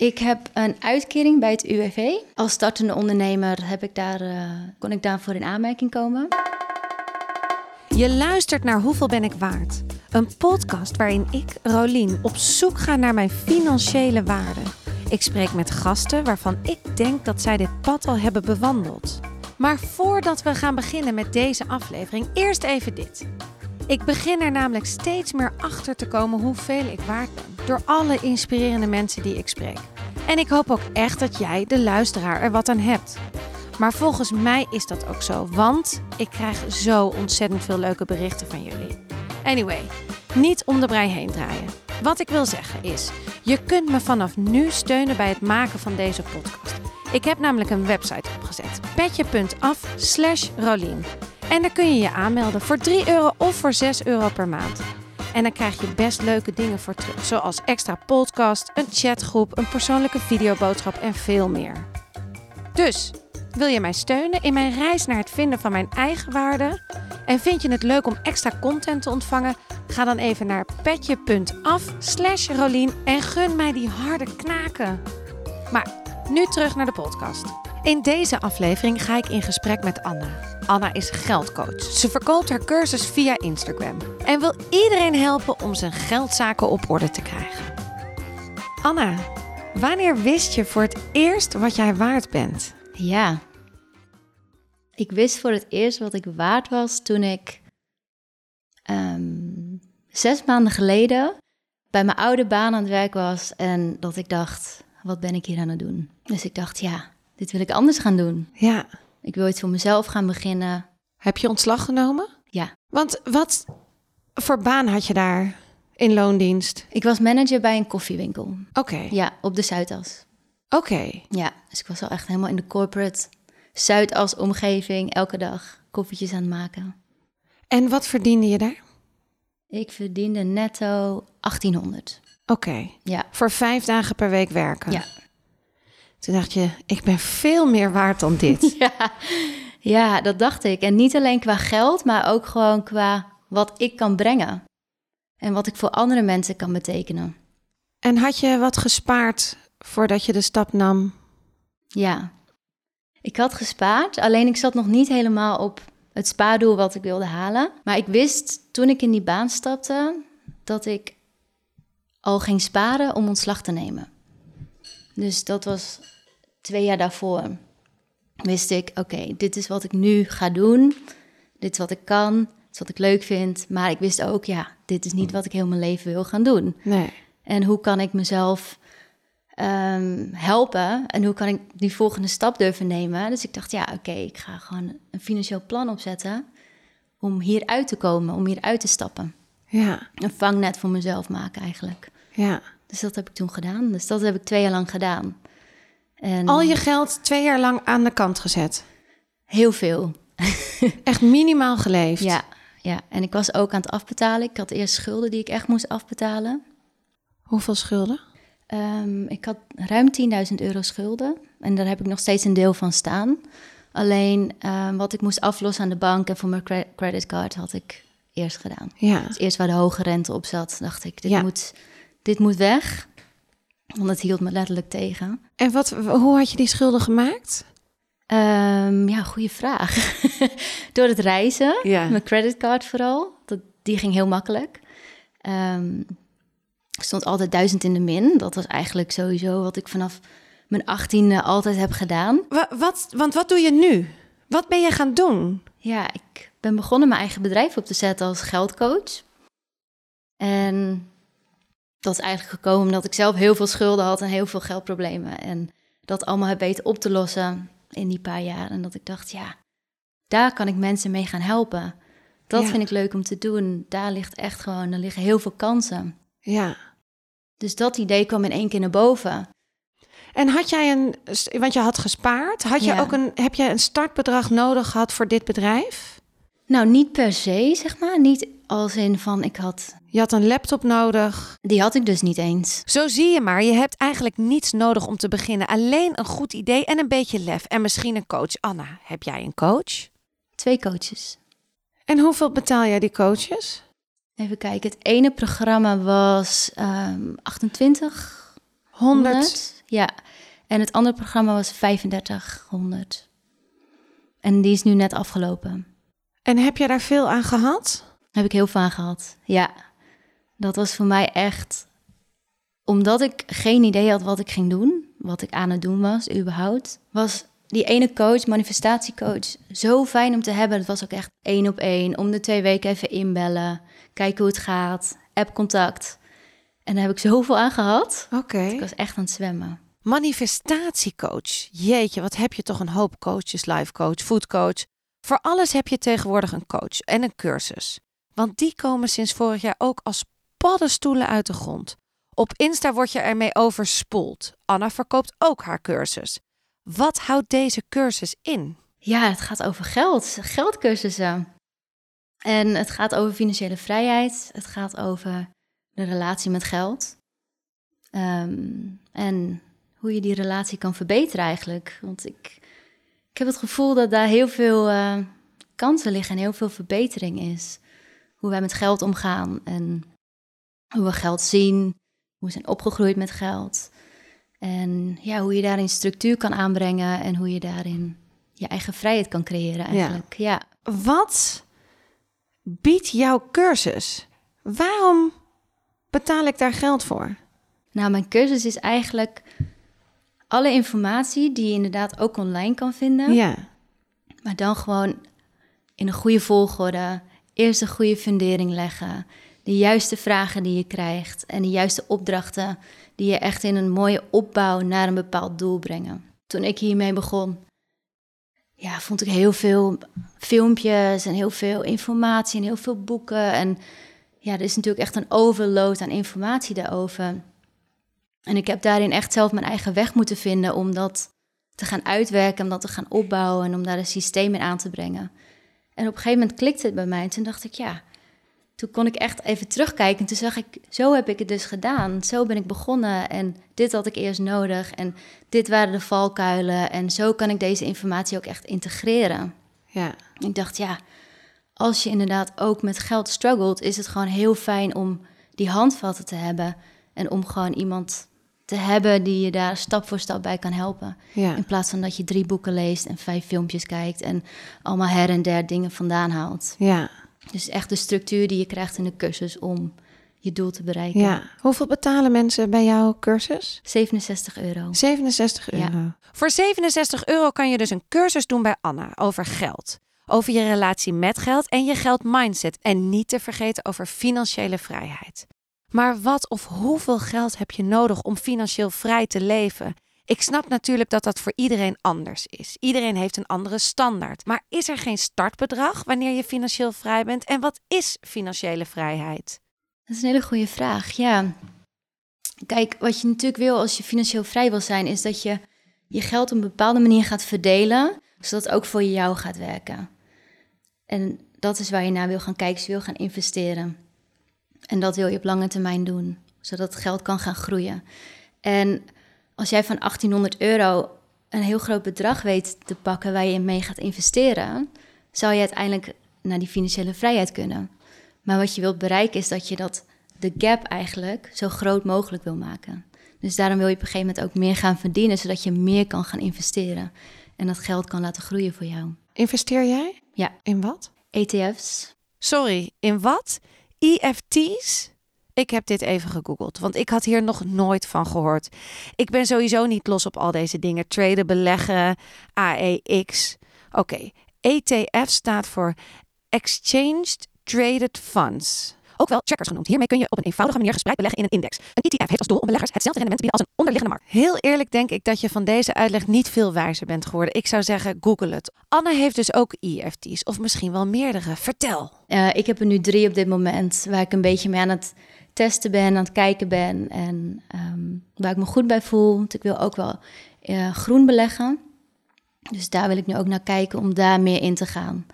Ik heb een uitkering bij het UWV. Als startende ondernemer heb ik daar, uh, kon ik daarvoor in aanmerking komen. Je luistert naar Hoeveel ben ik waard? Een podcast waarin ik, Rolien, op zoek ga naar mijn financiële waarde. Ik spreek met gasten waarvan ik denk dat zij dit pad al hebben bewandeld. Maar voordat we gaan beginnen met deze aflevering, eerst even dit. Ik begin er namelijk steeds meer achter te komen hoeveel ik waard ben. Door alle inspirerende mensen die ik spreek. En ik hoop ook echt dat jij, de luisteraar, er wat aan hebt. Maar volgens mij is dat ook zo, want ik krijg zo ontzettend veel leuke berichten van jullie. Anyway, niet om de brei heen draaien. Wat ik wil zeggen is, je kunt me vanaf nu steunen bij het maken van deze podcast. Ik heb namelijk een website opgezet, petje.af slash. En daar kun je je aanmelden voor 3 euro of voor 6 euro per maand. En dan krijg je best leuke dingen voor terug, zoals extra podcast, een chatgroep, een persoonlijke videoboodschap en veel meer. Dus, wil je mij steunen in mijn reis naar het vinden van mijn eigen waarde? En vind je het leuk om extra content te ontvangen? Ga dan even naar petje.af slash Rolien en gun mij die harde knaken. Maar nu terug naar de podcast. In deze aflevering ga ik in gesprek met Anna. Anna is geldcoach. Ze verkoopt haar cursus via Instagram en wil iedereen helpen om zijn geldzaken op orde te krijgen. Anna, wanneer wist je voor het eerst wat jij waard bent? Ja, ik wist voor het eerst wat ik waard was toen ik um, zes maanden geleden bij mijn oude baan aan het werk was en dat ik dacht, wat ben ik hier aan het doen? Dus ik dacht, ja, dit wil ik anders gaan doen. Ja. Ik wil iets voor mezelf gaan beginnen. Heb je ontslag genomen? Ja. Want wat voor baan had je daar in loondienst? Ik was manager bij een koffiewinkel. Oké. Ja, op de Zuidas. Oké. Ja, dus ik was al echt helemaal in de corporate Zuidas-omgeving. Elke dag koffietjes aan het maken. En wat verdiende je daar? Ik verdiende netto 1800. Oké. Ja. Voor vijf dagen per week werken? Ja. Toen dacht je, ik ben veel meer waard dan dit. ja. ja, dat dacht ik. En niet alleen qua geld, maar ook gewoon qua wat ik kan brengen. En wat ik voor andere mensen kan betekenen. En had je wat gespaard voordat je de stap nam? Ja, ik had gespaard, alleen ik zat nog niet helemaal op het spaardoel wat ik wilde halen. Maar ik wist toen ik in die baan stapte dat ik al ging sparen om ontslag te nemen. Dus dat was twee jaar daarvoor. Wist ik, oké, dit is wat ik nu ga doen. Dit is wat ik kan. Dit is wat ik leuk vind. Maar ik wist ook, ja, dit is niet wat ik heel mijn leven wil gaan doen. Nee. En hoe kan ik mezelf um, helpen? En hoe kan ik die volgende stap durven nemen? Dus ik dacht, ja, oké, ik ga gewoon een financieel plan opzetten om hier uit te komen, om hier uit te stappen. Ja. Een vangnet voor mezelf maken eigenlijk. Ja. Dus dat heb ik toen gedaan. Dus dat heb ik twee jaar lang gedaan. En Al je geld twee jaar lang aan de kant gezet? Heel veel. echt minimaal geleefd? Ja, ja, en ik was ook aan het afbetalen. Ik had eerst schulden die ik echt moest afbetalen. Hoeveel schulden? Um, ik had ruim 10.000 euro schulden. En daar heb ik nog steeds een deel van staan. Alleen um, wat ik moest aflossen aan de bank en voor mijn creditcard had ik eerst gedaan. Ja. Dus eerst waar de hoge rente op zat, dacht ik, dit, moet, dit moet weg. Want het hield me letterlijk tegen. En wat, hoe had je die schulden gemaakt? Um, ja, goede vraag. Door het reizen, ja. mijn creditcard vooral. Dat, die ging heel makkelijk. Um, ik stond altijd duizend in de min. Dat was eigenlijk sowieso wat ik vanaf mijn achttiende altijd heb gedaan. Wat, wat, want wat doe je nu? Wat ben je gaan doen? Ja, ik ben begonnen mijn eigen bedrijf op te zetten als geldcoach. En dat is eigenlijk gekomen omdat ik zelf heel veel schulden had en heel veel geldproblemen. En dat allemaal heb weten op te lossen in die paar jaar. En dat ik dacht, ja, daar kan ik mensen mee gaan helpen. Dat vind ik leuk om te doen. Daar ligt echt gewoon, er liggen heel veel kansen. Ja. Dus dat idee kwam in één keer naar boven. En had jij een, want je had gespaard, had je ook een, heb jij een startbedrag nodig gehad voor dit bedrijf? Nou, niet per se, zeg maar. Niet als in van ik had. Je had een laptop nodig. Die had ik dus niet eens. Zo zie je maar, je hebt eigenlijk niets nodig om te beginnen. Alleen een goed idee en een beetje lef. En misschien een coach. Anna, heb jij een coach? Twee coaches. En hoeveel betaal jij die coaches? Even kijken, het ene programma was um, 28. 100. Ja, en het andere programma was 3500. En die is nu net afgelopen. En heb je daar veel aan gehad? Heb ik heel veel aan gehad. Ja, dat was voor mij echt omdat ik geen idee had wat ik ging doen, wat ik aan het doen was, überhaupt, was die ene coach, manifestatiecoach, zo fijn om te hebben. Het was ook echt één op één. Om de twee weken even inbellen, kijken hoe het gaat, app-contact. En daar heb ik zoveel aan gehad. Oké. Ik was echt aan het zwemmen. Manifestatiecoach. Jeetje, wat heb je toch een hoop coaches, life coach, food coach. Voor alles heb je tegenwoordig een coach en een cursus. Want die komen sinds vorig jaar ook als paddenstoelen uit de grond. Op Insta word je ermee overspoeld. Anna verkoopt ook haar cursus. Wat houdt deze cursus in? Ja, het gaat over geld, geldcursussen. En het gaat over financiële vrijheid. Het gaat over de relatie met geld. Ehm, en hoe je die relatie kan verbeteren eigenlijk. Want ik, ik heb het gevoel dat daar heel veel uh, kansen liggen en heel veel verbetering is. Hoe wij met geld omgaan en hoe we geld zien, hoe we zijn opgegroeid met geld. En ja, hoe je daarin structuur kan aanbrengen en hoe je daarin je eigen vrijheid kan creëren eigenlijk. Ja. ja. Wat biedt jouw cursus? Waarom betaal ik daar geld voor? Nou, mijn cursus is eigenlijk alle informatie die je inderdaad ook online kan vinden. Ja. Maar dan gewoon in een goede volgorde. Eerst een goede fundering leggen. De juiste vragen die je krijgt en de juiste opdrachten die je echt in een mooie opbouw naar een bepaald doel brengen. Toen ik hiermee begon, ja, vond ik heel veel filmpjes en heel veel informatie en heel veel boeken. En ja, er is natuurlijk echt een overload aan informatie daarover. En ik heb daarin echt zelf mijn eigen weg moeten vinden om dat te gaan uitwerken, om dat te gaan opbouwen en om daar een systeem in aan te brengen. En op een gegeven moment klikte het bij mij en toen dacht ik, ja, toen kon ik echt even terugkijken. En toen zag ik, zo heb ik het dus gedaan. Zo ben ik begonnen. En dit had ik eerst nodig. En dit waren de valkuilen. En zo kan ik deze informatie ook echt integreren. Ja. Ik dacht, ja, als je inderdaad ook met geld struggelt, is het gewoon heel fijn om die handvatten te hebben. En om gewoon iemand te hebben die je daar stap voor stap bij kan helpen. Ja. In plaats van dat je drie boeken leest en vijf filmpjes kijkt en allemaal her en der dingen vandaan haalt. Ja. Dus echt de structuur die je krijgt in de cursus om je doel te bereiken. Ja. Hoeveel betalen mensen bij jouw cursus? 67 euro. 67 euro. Ja. Voor 67 euro kan je dus een cursus doen bij Anna over geld. Over je relatie met geld en je geldmindset. En niet te vergeten over financiële vrijheid. Maar wat of hoeveel geld heb je nodig om financieel vrij te leven? Ik snap natuurlijk dat dat voor iedereen anders is. Iedereen heeft een andere standaard. Maar is er geen startbedrag wanneer je financieel vrij bent? En wat is financiële vrijheid? Dat is een hele goede vraag. Ja. Kijk, wat je natuurlijk wil als je financieel vrij wil zijn, is dat je je geld op een bepaalde manier gaat verdelen, zodat het ook voor jou gaat werken. En dat is waar je naar wil gaan kijken. Dus je wil gaan investeren. En dat wil je op lange termijn doen, zodat het geld kan gaan groeien. En als jij van 1800 euro een heel groot bedrag weet te pakken waar je mee gaat investeren, zou je uiteindelijk naar die financiële vrijheid kunnen. Maar wat je wilt bereiken is dat je dat de gap eigenlijk zo groot mogelijk wil maken. Dus daarom wil je op een gegeven moment ook meer gaan verdienen, zodat je meer kan gaan investeren en dat geld kan laten groeien voor jou. Investeer jij? Ja. In wat? ETF's. Sorry, in wat? EFT's? Ik heb dit even gegoogeld, want ik had hier nog nooit van gehoord. Ik ben sowieso niet los op al deze dingen. Traden, beleggen, AEX. Oké, ETF staat voor Exchanged Traded Funds. Ook wel trackers genoemd. Hiermee kun je op een eenvoudige manier gespreid beleggen in een index. Een ETF heeft als doel om beleggers hetzelfde rendement te bieden als een onderliggende markt. Heel eerlijk denk ik dat je van deze uitleg niet veel wijzer bent geworden. Ik zou zeggen, google het. Anne heeft dus ook EFT's, of misschien wel meerdere. Vertel. Uh, ik heb er nu drie op dit moment, waar ik een beetje mee aan het testen ben, aan het kijken ben. En um, waar ik me goed bij voel. Want ik wil ook wel uh, groen beleggen. Dus daar wil ik nu ook naar kijken om daar meer in te gaan.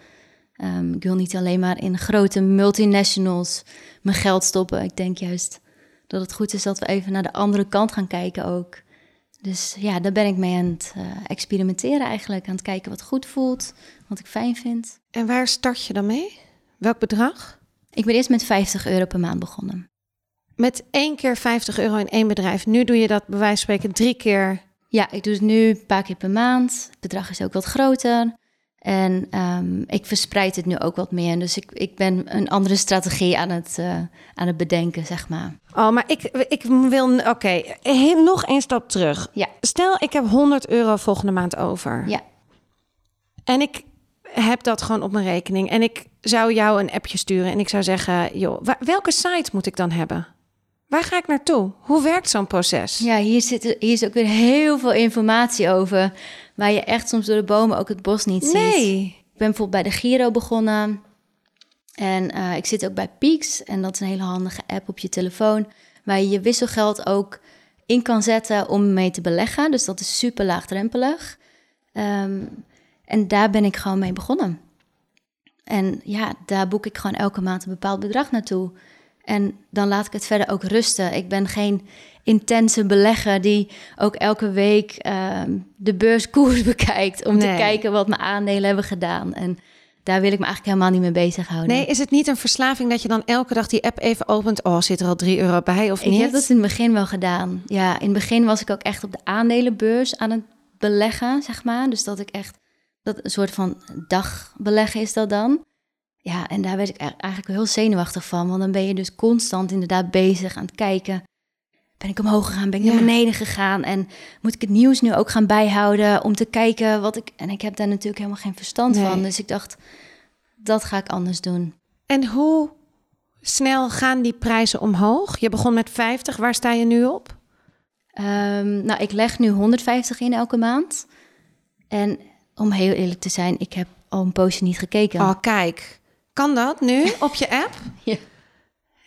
Um, ik wil niet alleen maar in grote multinationals mijn geld stoppen. Ik denk juist dat het goed is dat we even naar de andere kant gaan kijken ook. Dus ja, daar ben ik mee aan het uh, experimenteren eigenlijk. Aan het kijken wat goed voelt, wat ik fijn vind. En waar start je dan mee? Welk bedrag? Ik ben eerst met 50 euro per maand begonnen. Met één keer 50 euro in één bedrijf. Nu doe je dat bij wijze van spreken drie keer. Ja, ik doe het nu een paar keer per maand. Het bedrag is ook wat groter. En um, ik verspreid het nu ook wat meer. Dus ik, ik ben een andere strategie aan het, uh, aan het bedenken, zeg maar. Oh, maar ik, ik wil... Oké, okay. nog één stap terug. Ja. Stel, ik heb 100 euro volgende maand over. Ja. En ik heb dat gewoon op mijn rekening. En ik zou jou een appje sturen en ik zou zeggen... joh, welke site moet ik dan hebben? Waar ga ik naartoe? Hoe werkt zo'n proces? Ja, hier, zit, hier is ook weer heel veel informatie over... waar je echt soms door de bomen ook het bos niet ziet. Nee. Ik ben bijvoorbeeld bij de Giro begonnen... En uh, ik zit ook bij Peaks. En dat is een hele handige app op je telefoon. Waar je je wisselgeld ook in kan zetten om mee te beleggen. Dus dat is super laagdrempelig. Um, en daar ben ik gewoon mee begonnen. En ja, daar boek ik gewoon elke maand een bepaald bedrag naartoe. En dan laat ik het verder ook rusten. Ik ben geen intense belegger die ook elke week uh, de beurskoers bekijkt om te kijken wat mijn aandelen hebben gedaan. En daar wil ik me eigenlijk helemaal niet mee bezighouden. Nee, is het niet een verslaving dat je dan elke dag die app even opent? Oh, zit er al drie euro bij of niet? Ik heb dat in het begin wel gedaan. Ja, in het begin was ik ook echt op de aandelenbeurs aan het beleggen, zeg maar. Dus dat ik echt dat een soort van dagbeleggen is dat dan. Ja, en daar werd ik eigenlijk heel zenuwachtig van. Want dan ben je dus constant inderdaad bezig aan het kijken. Ben ik omhoog gegaan? Ben ik naar beneden gegaan? En moet ik het nieuws nu ook gaan bijhouden om te kijken wat ik... En ik heb daar natuurlijk helemaal geen verstand van. Dus ik dacht, dat ga ik anders doen. En hoe snel gaan die prijzen omhoog? Je begon met 50, waar sta je nu op? Um, nou, ik leg nu 150 in elke maand. En om heel eerlijk te zijn, ik heb al een poosje niet gekeken. Oh, kijk. Kan dat nu op je app? ja.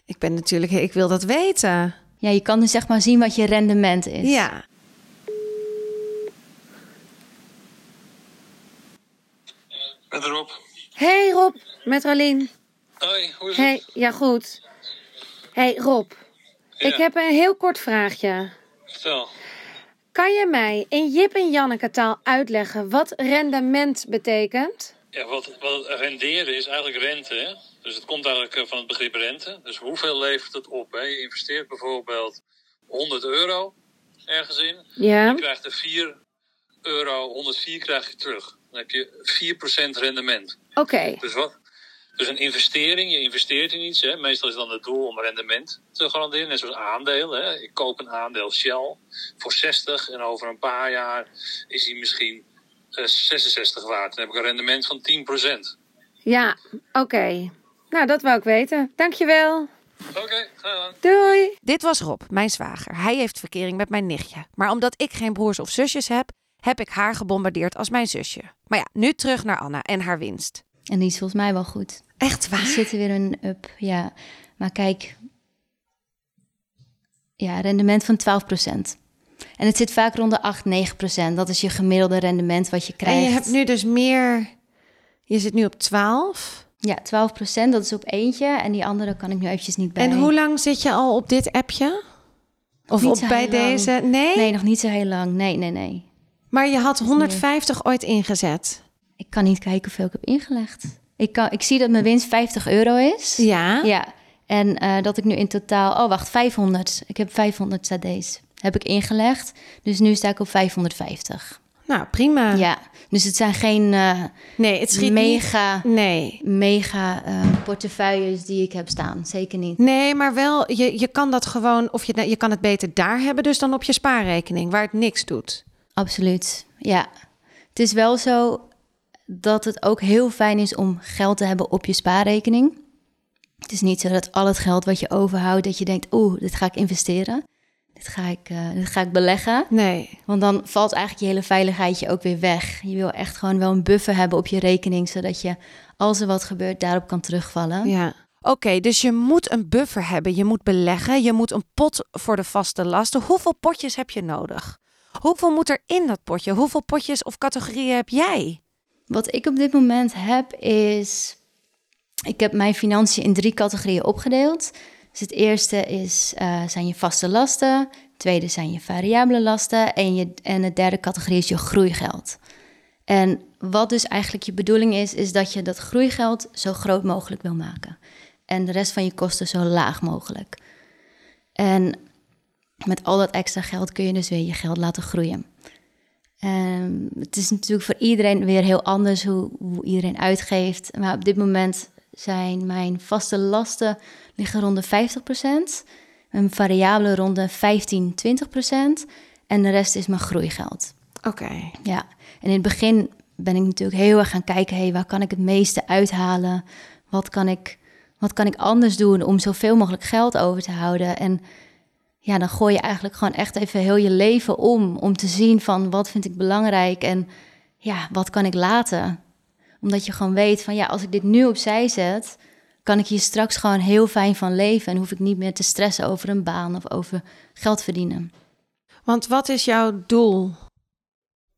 Ik ben natuurlijk, ik wil dat weten. Ja, je kan dus zeg maar zien wat je rendement is. Ja. Met Rob. Hey Rob, met Rolien. Hoi, hoe is hey, het? Ja, goed. Hey Rob, ik heb een heel kort vraagje. Vertel. Kan je mij in Jip en Janneke taal uitleggen wat rendement betekent? Ja, wat, wat renderen is eigenlijk rente. Hè? Dus het komt eigenlijk eh, van het begrip rente. Dus hoeveel levert het op? Hè? Je investeert bijvoorbeeld 100 euro ergens in. Ja. Je krijgt er 4 euro, 104 krijg je terug. Dan heb je 4% rendement. Oké. Dus wat, dus een investering, je investeert in iets. Hè. Meestal is dan het doel om rendement te garanderen. Net zoals aandeel. Hè. Ik koop een aandeel Shell voor 60 en over een paar jaar is hij misschien 66 waard. Dan heb ik een rendement van 10%. Ja, oké. Okay. Nou, dat wou ik weten. Dankjewel. Oké, okay, gedaan. Doei. Dit was Rob, mijn zwager. Hij heeft verkering met mijn nichtje. Maar omdat ik geen broers of zusjes heb, heb ik haar gebombardeerd als mijn zusje. Maar ja, nu terug naar Anna en haar winst. En die is volgens mij wel goed. Echt waar? Er zit er weer een up, ja. Maar kijk, ja, rendement van 12 En het zit vaak rond de 8, 9% Dat is je gemiddelde rendement wat je krijgt. En je hebt nu dus meer... Je zit nu op 12? Ja, 12% Dat is op eentje. En die andere kan ik nu eventjes niet bij. En hoe lang zit je al op dit appje? Of op bij deze? Nee? Nee, nog niet zo heel lang. Nee, nee, nee. Maar je had 150 ooit ingezet. Ik kan niet kijken hoeveel ik heb ingelegd. Ik, kan, ik zie dat mijn winst 50 euro is. Ja. Ja. En uh, dat ik nu in totaal... Oh, wacht, 500. Ik heb 500 ZD's. Heb ik ingelegd. Dus nu sta ik op 550. Nou, prima. Ja, dus het zijn geen uh, nee, het schiet mega, niet. nee. mega uh, portefeuilles die ik heb staan. Zeker niet. Nee, maar wel, je, je kan dat gewoon... Of je, je kan het beter daar hebben dus dan op je spaarrekening... waar het niks doet. Absoluut, ja. Het is wel zo dat het ook heel fijn is om geld te hebben op je spaarrekening. Het is niet zo dat al het geld wat je overhoudt, dat je denkt, oeh, dit ga ik investeren. Dit ga ik, uh, dit ga ik beleggen. Nee. Want dan valt eigenlijk je hele veiligheidje ook weer weg. Je wil echt gewoon wel een buffer hebben op je rekening, zodat je, als er wat gebeurt, daarop kan terugvallen. Ja. Oké, okay, dus je moet een buffer hebben. Je moet beleggen. Je moet een pot voor de vaste lasten. Hoeveel potjes heb je nodig? Hoeveel moet er in dat potje? Hoeveel potjes of categorieën heb jij? Wat ik op dit moment heb is. Ik heb mijn financiën in drie categorieën opgedeeld. Dus het eerste is, uh, zijn je vaste lasten. Tweede zijn je variabele lasten. En, je, en de derde categorie is je groeigeld. En wat dus eigenlijk je bedoeling is, is dat je dat groeigeld zo groot mogelijk wil maken. En de rest van je kosten zo laag mogelijk. En met al dat extra geld kun je dus weer je geld laten groeien. En het is natuurlijk voor iedereen weer heel anders hoe, hoe iedereen uitgeeft. Maar op dit moment zijn mijn vaste lasten liggen rond de 50%. Mijn variabele rond de 15, 20%. En de rest is mijn groeigeld. Oké. Ja, en in het begin ben ik natuurlijk heel erg gaan kijken... Hey, waar kan ik het meeste uithalen? Wat kan ik, wat kan ik anders doen om zoveel mogelijk geld over te houden? En ja, dan gooi je eigenlijk gewoon echt even heel je leven om... om te zien van wat vind ik belangrijk en ja, wat kan ik laten? Omdat je gewoon weet van ja, als ik dit nu opzij zet... kan ik hier straks gewoon heel fijn van leven... en hoef ik niet meer te stressen over een baan of over geld verdienen. Want wat is jouw doel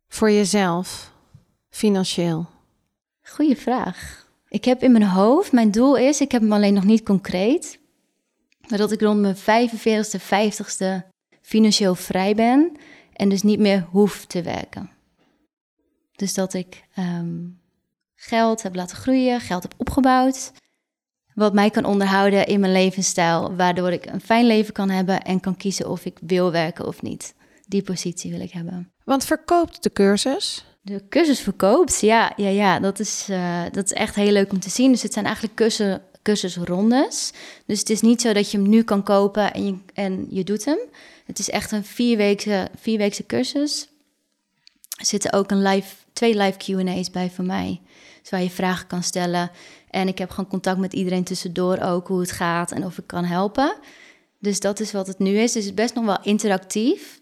voor jezelf, financieel? Goeie vraag. Ik heb in mijn hoofd, mijn doel is, ik heb hem alleen nog niet concreet, maar dat ik rond mijn 45ste, 50ste financieel vrij ben en dus niet meer hoef te werken. Dus dat ik ehm, geld heb laten groeien, geld heb opgebouwd, wat mij kan onderhouden in mijn levensstijl, waardoor ik een fijn leven kan hebben en kan kiezen of ik wil werken of niet. Die positie wil ik hebben. Want verkoopt de cursus? De cursus verkoopt, ja, ja, ja. Dat, is, uh, dat is echt heel leuk om te zien. Dus het zijn eigenlijk cursus, cursusrondes. Dus het is niet zo dat je hem nu kan kopen en je, en je doet hem. Het is echt een vierweekse, vierweekse cursus. Er zitten ook een live, twee live Q&A's bij voor mij. Dus waar je vragen kan stellen. En ik heb gewoon contact met iedereen tussendoor ook, hoe het gaat en of ik kan helpen. Dus dat is wat het nu is. Dus het is best nog wel interactief.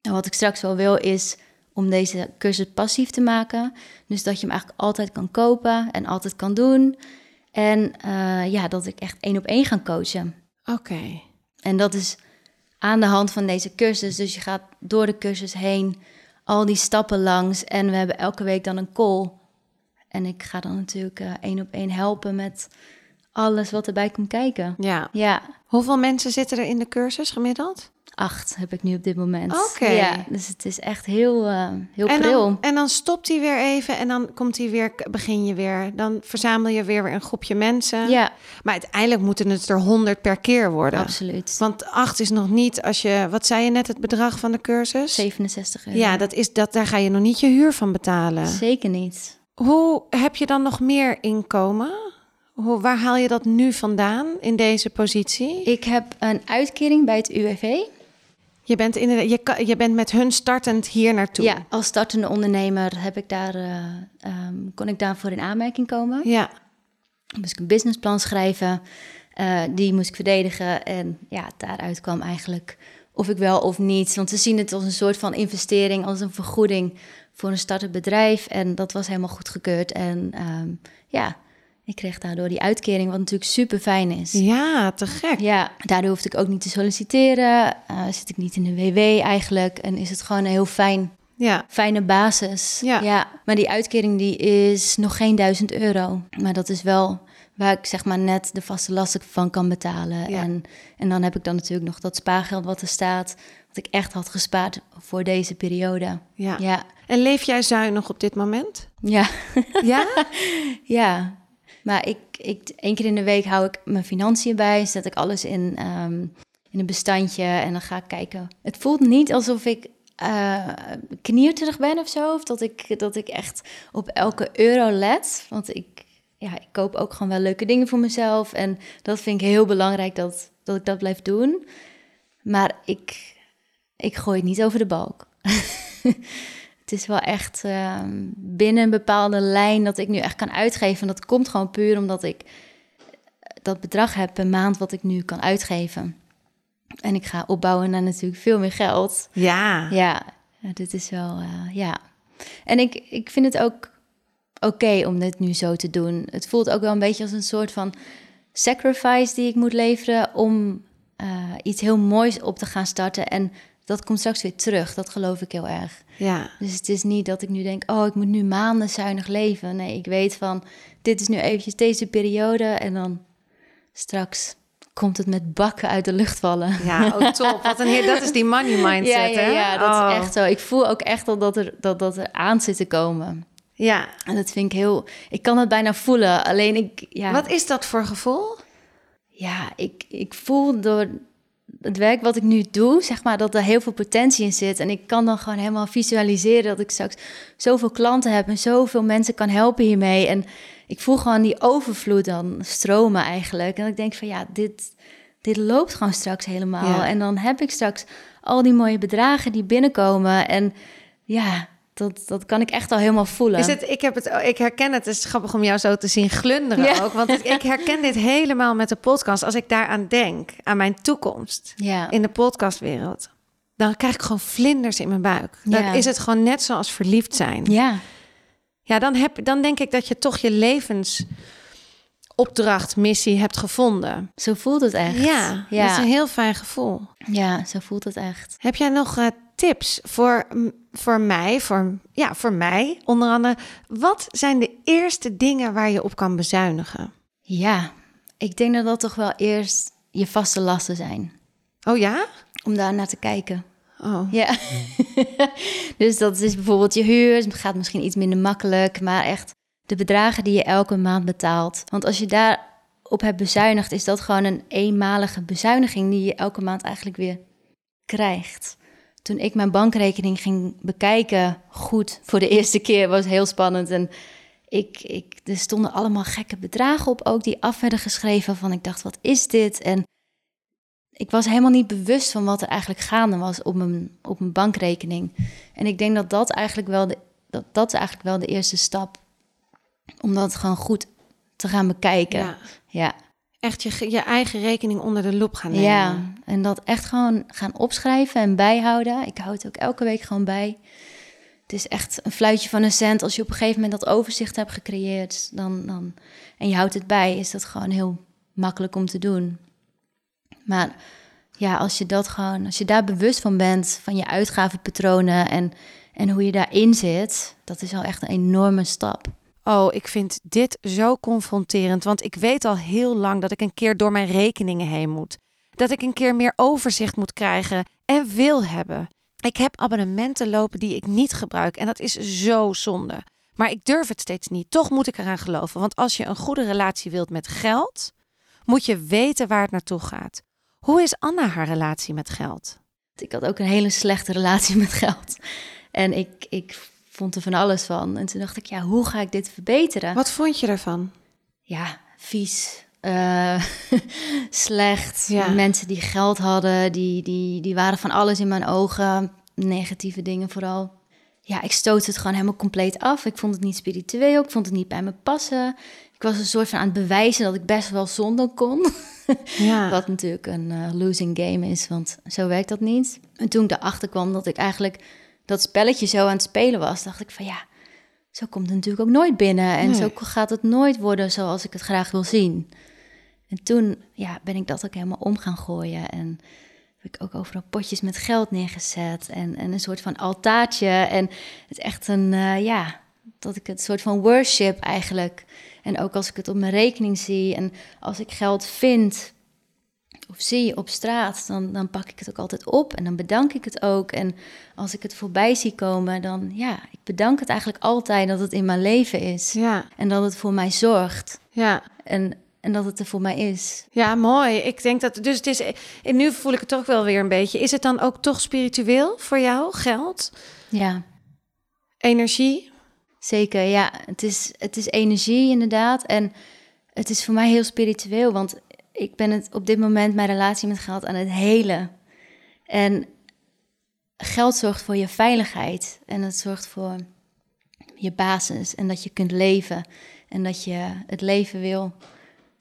En wat ik straks wel wil is om deze cursus passief te maken. Dus dat je hem eigenlijk altijd kan kopen en altijd kan doen. En uh, ja, dat ik echt één op één ga coachen. Oké. En dat is aan de hand van deze cursus. Dus je gaat door de cursus heen, al die stappen langs. En we hebben elke week dan een call. En ik ga dan natuurlijk uh, één op één helpen met alles wat erbij komt kijken. Ja. Ja. Hoeveel mensen zitten er in de cursus gemiddeld? Acht heb ik nu op dit moment. Oké. Ja, dus het is echt heel, uh, heel en pril. Dan, en dan stopt hij weer even en dan komt hij weer, begin je weer. Dan verzamel je weer een groepje mensen. Ja. Maar uiteindelijk moeten het er honderd per keer worden. Absoluut. Want acht is nog niet als je, wat zei je net, het bedrag van de cursus? 67 euro. Ja, dat is, dat, daar ga je nog niet je huur van betalen. Zeker niet. Hoe heb je dan nog meer inkomen? Hoe, waar haal je dat nu vandaan in deze positie? Ik heb een uitkering bij het UWV. Je bent, in je, je bent met hun startend hier naartoe. Ja, als startende ondernemer heb ik daar, uh, um, kon ik daarvoor in aanmerking komen. Ja. Moest ik een businessplan schrijven. Uh, die moest ik verdedigen. En ja, daaruit kwam eigenlijk of ik wel of niet. Want ze zien het als een soort van investering, als een vergoeding voor een startend bedrijf. En dat was helemaal goedgekeurd. En um, ja, ik kreeg daardoor die uitkering, wat natuurlijk super fijn is. Ja, te gek. Ja, daardoor hoefde ik ook niet te solliciteren. Uh, zit ik niet in de WW eigenlijk. En is het gewoon een heel fijn, ja. fijne basis. Ja. ja. Maar die uitkering die is nog geen duizend euro. Maar dat is wel waar ik zeg maar net de vaste lasten van kan betalen. Ja. En, en dan heb ik dan natuurlijk nog dat spaargeld wat er staat. Wat ik echt had gespaard voor deze periode. Ja. Ja. En leef jij zuinig op dit moment? Ja. Ja? ja. Maar ik, ik, één keer in de week hou ik mijn financiën bij, zet ik alles in, um, in een bestandje en dan ga ik kijken. Het voelt niet alsof ik uh, knierterig ben of zo, of dat ik, dat ik echt op elke euro let. Want ik, ja, ik koop ook gewoon wel leuke dingen voor mezelf en dat vind ik heel belangrijk dat, dat ik dat blijf doen. Maar ik, ik gooi het niet over de balk. het is wel echt uh, binnen een bepaalde lijn dat ik nu echt kan uitgeven. En dat komt gewoon puur omdat ik dat bedrag heb per maand wat ik nu kan uitgeven. En ik ga opbouwen naar natuurlijk veel meer geld. Ja. Ja, dit is wel, uh, ja. En ik, ik vind het ook oké okay om dit nu zo te doen. Het voelt ook wel een beetje als een soort van sacrifice die ik moet leveren om uh, iets heel moois op te gaan starten. En dat komt straks weer terug. Dat geloof ik heel erg. Ja. Dus het is niet dat ik nu denk, oh, ik moet nu maanden zuinig leven. Nee, ik weet van, dit is nu eventjes deze periode en dan straks komt het met bakken uit de lucht vallen. Ja, oh top. Wat een heer, dat is die money mindset, ja, ja, hè? ja, dat oh. is echt zo. Ik voel ook echt al dat er, dat, dat er aan zit te komen. Ja. En dat vind ik heel... Ik kan het bijna voelen, alleen ik... Ja, Wat is dat voor gevoel? Ja, ik, ik voel door het werk wat ik nu doe, zeg maar, dat er heel veel potentie in zit. En ik kan dan gewoon helemaal visualiseren dat ik straks zoveel klanten heb en zoveel mensen kan helpen hiermee. En ik voel gewoon die overvloed dan stromen eigenlijk. En ik denk van ja, dit, dit loopt gewoon straks helemaal. En dan heb ik straks al die mooie bedragen die binnenkomen. En ja, dat, dat kan ik echt al helemaal voelen. Is het, ik, heb het, ik herken het. Het is grappig om jou zo te zien glunderen ook. Want ik herken dit helemaal met de podcast. Als ik daaraan denk, aan mijn toekomst ja. in de podcastwereld. Dan krijg ik gewoon vlinders in mijn buik. Dan is het gewoon net zoals verliefd zijn. Ja. Ja, dan, heb, dan denk ik dat je toch je levensopdracht, missie hebt gevonden. Zo voelt het echt. Ja, ja. dat is een heel fijn gevoel. Ja, zo voelt het echt. Heb jij nog uh, tips voor, voor mij, voor, ja, voor mij onder andere. Wat zijn de eerste dingen waar je op kan bezuinigen? Ja, ik denk dat dat toch wel eerst je vaste lasten zijn. Oh ja? Om daar naar te kijken. Oh. Ja. dus dat is bijvoorbeeld je huur. Het gaat misschien iets minder makkelijk, maar echt de bedragen die je elke maand betaalt. Want als je daar op hebt bezuinigd, is dat gewoon een eenmalige bezuiniging die je elke maand eigenlijk weer krijgt toen ik mijn bankrekening ging bekijken, goed, voor de eerste keer was heel spannend. En ik, ik, er stonden allemaal gekke bedragen op, ook die af werden geschreven. Van ik dacht, wat is dit? En ik was helemaal niet bewust van wat er eigenlijk gaande was op mijn, op mijn bankrekening. En ik denk dat dat eigenlijk wel de, dat, dat is eigenlijk wel de eerste stap. Om dat gewoon goed te gaan bekijken. Ja. ja echt je, je eigen rekening onder de loep gaan nemen. Ja, en dat echt gewoon gaan opschrijven en bijhouden. Ik houd het ook elke week gewoon bij. Het is echt een fluitje van een cent. Als je op een gegeven moment dat overzicht hebt gecreëerd dan, dan, en je houdt het bij, is dat gewoon heel makkelijk om te doen. Maar ja, als je dat gewoon, als je daar bewust van bent, van je uitgavenpatronen en, en hoe je daarin zit, dat is al echt een enorme stap. Oh, ik vind dit zo confronterend, want ik weet al heel lang dat ik een keer door mijn rekeningen heen moet. Dat ik een keer meer overzicht moet krijgen en wil hebben. Ik heb abonnementen lopen die ik niet gebruik en dat is zo zonde. Maar ik durf het steeds niet. Toch moet ik eraan geloven, want als je een goede relatie wilt met geld, moet je weten waar het naartoe gaat. Hoe is Anna haar relatie met geld? Ik had ook een hele slechte relatie met geld. En ik, ik vond er van alles van. En toen dacht ik, ja, hoe ga ik dit verbeteren? Wat vond je ervan? Ja, vies. Uh, slecht. Ja. Mensen die geld hadden, die, die, die waren van alles in mijn ogen. Negatieve dingen vooral. Ja, ik stoot het gewoon helemaal compleet af. Ik vond het niet spiritueel, ik vond het niet bij me passen. Ik was een soort van aan het bewijzen dat ik best wel zonder kon. Ja. Wat natuurlijk een uh, losing game is, want zo werkt dat niet. En toen ik erachter kwam dat ik eigenlijk dat spelletje zo aan het spelen was, dacht ik van ja, zo komt het natuurlijk ook nooit binnen. En zo gaat het nooit worden zoals ik het graag wil zien. En toen ja, ben ik dat ook helemaal om gaan gooien. En heb ik ook overal potjes met geld neergezet. En, en een soort van altaartje. En het is echt een, uh, ja, dat ik het soort van worship eigenlijk. En ook als ik het op mijn rekening zie en als ik geld vind, of zie je op straat, dan, dan pak ik het ook altijd op en dan bedank ik het ook. En als ik het voorbij zie komen, dan ja, ik bedank het eigenlijk altijd dat het in mijn leven is. Ja. En dat het voor mij zorgt. Ja. En, en dat het er voor mij is. Ja, mooi. Ik denk dat, dus het is, en nu voel ik het toch wel weer een beetje. Is het dan ook toch spiritueel voor jou, geld? Ja. Energie? Zeker, ja. Het is, het is energie inderdaad. En het is voor mij heel spiritueel, want ik ben het op dit moment mijn relatie met geld aan het helen. En geld zorgt voor je veiligheid. En het zorgt voor je basis. En dat je kunt leven. En dat je het leven wil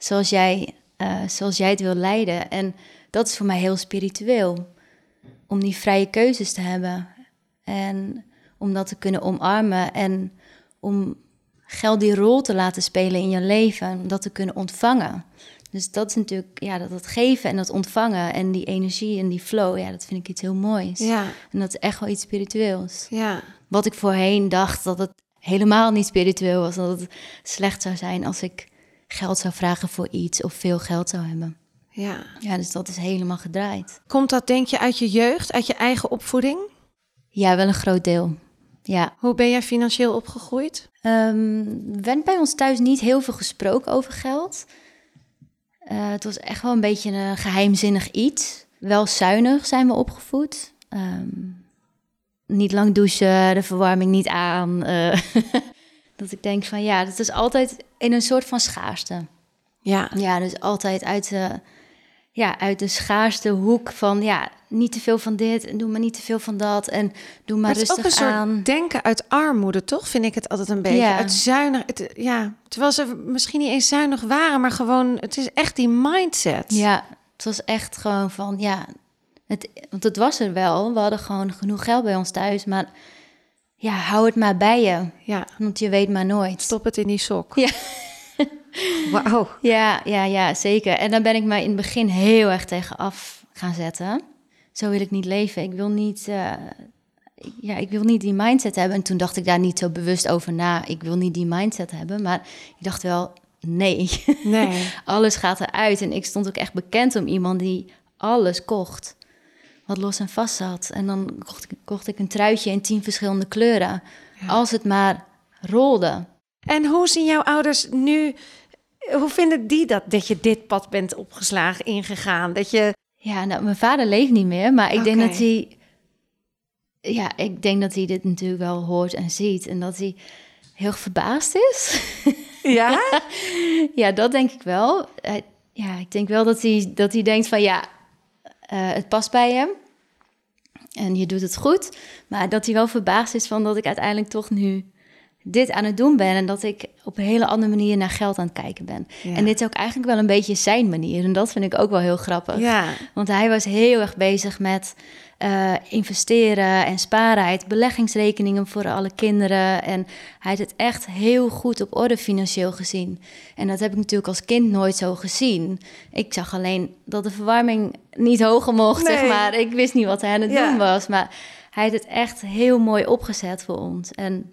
zoals jij, uh, zoals jij het wil leiden. En dat is voor mij heel spiritueel, om die vrije keuzes te hebben. En om dat te kunnen omarmen. En om geld die rol te laten spelen in je leven, om dat te kunnen ontvangen. Dus dat is natuurlijk, ja, dat het geven en dat ontvangen en die energie en die flow, ja, dat vind ik iets heel moois. Ja. En dat is echt wel iets spiritueels. Ja. Wat ik voorheen dacht dat het helemaal niet spiritueel was, dat het slecht zou zijn als ik geld zou vragen voor iets of veel geld zou hebben. Ja. Ja, dus dat is helemaal gedraaid. Komt dat denk je uit je jeugd, uit je eigen opvoeding? Ja, wel een groot deel. Ja. Hoe ben jij financieel opgegroeid? Um, werd bij ons thuis niet heel veel gesproken over geld. Uh, het was echt wel een beetje een geheimzinnig iets. Wel zuinig zijn we opgevoed. Ehm, niet lang douchen, de verwarming niet aan. eh, dat ik denk van ja, dat is altijd in een soort van schaarste. Ja. Ja, dus altijd uit de, ja, uit de schaarste hoek van ja, niet te veel van dit en doe maar niet te veel van dat en doe maar, Maar het is ook rustig een soort aan. denken uit armoede, toch? Vind ik het altijd een beetje. Ja. Uit zuinig. Het, ja, terwijl ze misschien niet eens zuinig waren, maar gewoon, het is echt die mindset. Ja, het was echt gewoon van ja, het, want het was er wel. We hadden gewoon genoeg geld bij ons thuis, maar ja, hou het maar bij je, Ja, want je weet maar nooit. stop het in die sok. Ja. Wauw. Ja, ja, ja, zeker. En daar ben ik mij in het begin heel erg tegen af gaan zetten. Zo wil ik niet leven. Ik wil niet, eh, ja, ik wil niet die mindset hebben. En toen dacht ik daar niet zo bewust over na. Ik wil niet die mindset hebben. Maar ik dacht wel, nee, Nee. alles gaat eruit. En ik stond ook echt bekend om iemand die alles kocht. Wat los en vast zat. En dan kocht ik, kocht ik een truitje in tien verschillende kleuren. Als het maar rolde. En hoe zien jouw ouders nu? Hoe vinden die dat, dat je dit pad bent opgeslagen, ingegaan? Dat je... Ja, nou, mijn vader leeft niet meer, maar ik denk dat hij... Ja, ik denk dat hij dit natuurlijk wel hoort en ziet. En dat hij heel verbaasd is. Ja? ja, dat denk ik wel. Hij- ja, ik denk wel dat hij, dat hij denkt van ja, eh, het past bij hem. En je doet het goed. Maar dat hij wel verbaasd is van dat ik uiteindelijk toch nu dit aan het doen ben. En dat ik op een hele andere manier naar geld aan het kijken ben. Ja. En dit is ook eigenlijk wel een beetje zijn manier. En dat vind ik ook wel heel grappig. Ja. Want hij was heel erg bezig met eh, investeren en sparen. Hij had beleggingsrekeningen voor alle kinderen. En hij had het echt heel goed op orde financieel gezien. En dat heb ik natuurlijk als kind nooit zo gezien. Ik zag alleen dat de verwarming niet hoger mocht, Nee. zeg maar. Ik wist niet wat hij aan het Ja. doen was. Maar hij had het echt heel mooi opgezet voor ons. En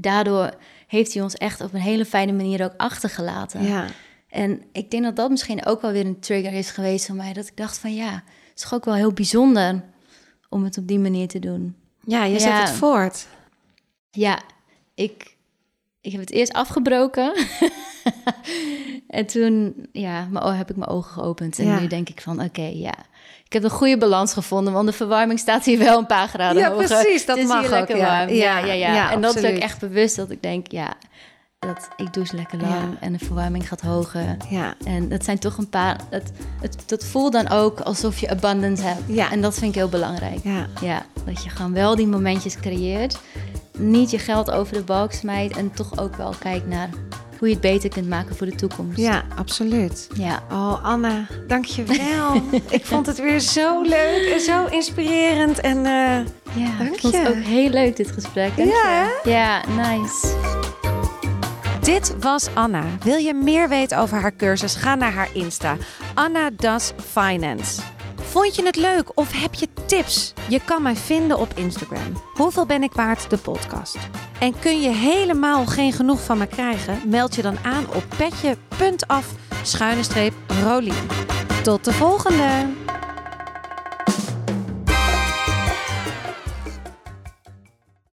daardoor heeft hij ons echt op een hele fijne manier ook achtergelaten. Ja. En ik denk dat dat misschien ook wel weer een trigger is geweest voor mij. Dat ik dacht van ja, het is toch ook wel heel bijzonder om het op die manier te doen. Ja, je zet het voort. Ja, ik, ik heb het eerst afgebroken. en toen ja, o- heb ik mijn ogen geopend. En Ja. nu denk ik van oké, ja. Ik heb een goede balans gevonden, want de verwarming staat hier wel een paar graden Ja, hoger. precies, dat Het is mag hier ook, lekker ja. warm. Ja, Ja, en dat is ook echt bewust dat ik denk, ja, dat ik douche lekker lang en de verwarming gaat hoger. Ja. En dat zijn toch een paar. Het, het, dat voelt dan ook alsof je abundance hebt. Ja. En dat vind ik heel belangrijk. Ja. Ja, dat je gewoon wel die momentjes creëert. Niet je geld over de balk smijt. En toch ook wel kijkt naar hoe je het beter kunt maken voor de toekomst. Ja, absoluut. Ja. Oh, Anna, dankjewel. ik vond het weer zo leuk en zo inspirerend. En eh, ja Dank ik vond het ook heel leuk, dit gesprek. Dank Ja, je. Ja, nice. dit was Anna. Wil je meer weten over haar cursus? Ga naar haar Insta. Anna Does Finance. Vond je het leuk of heb je tips? Je kan mij vinden op Instagram. Hoeveel ben ik waard? De podcast. En kun je helemaal geen genoeg van me krijgen? Meld je dan aan op petje.af schuine streep. Tot de volgende!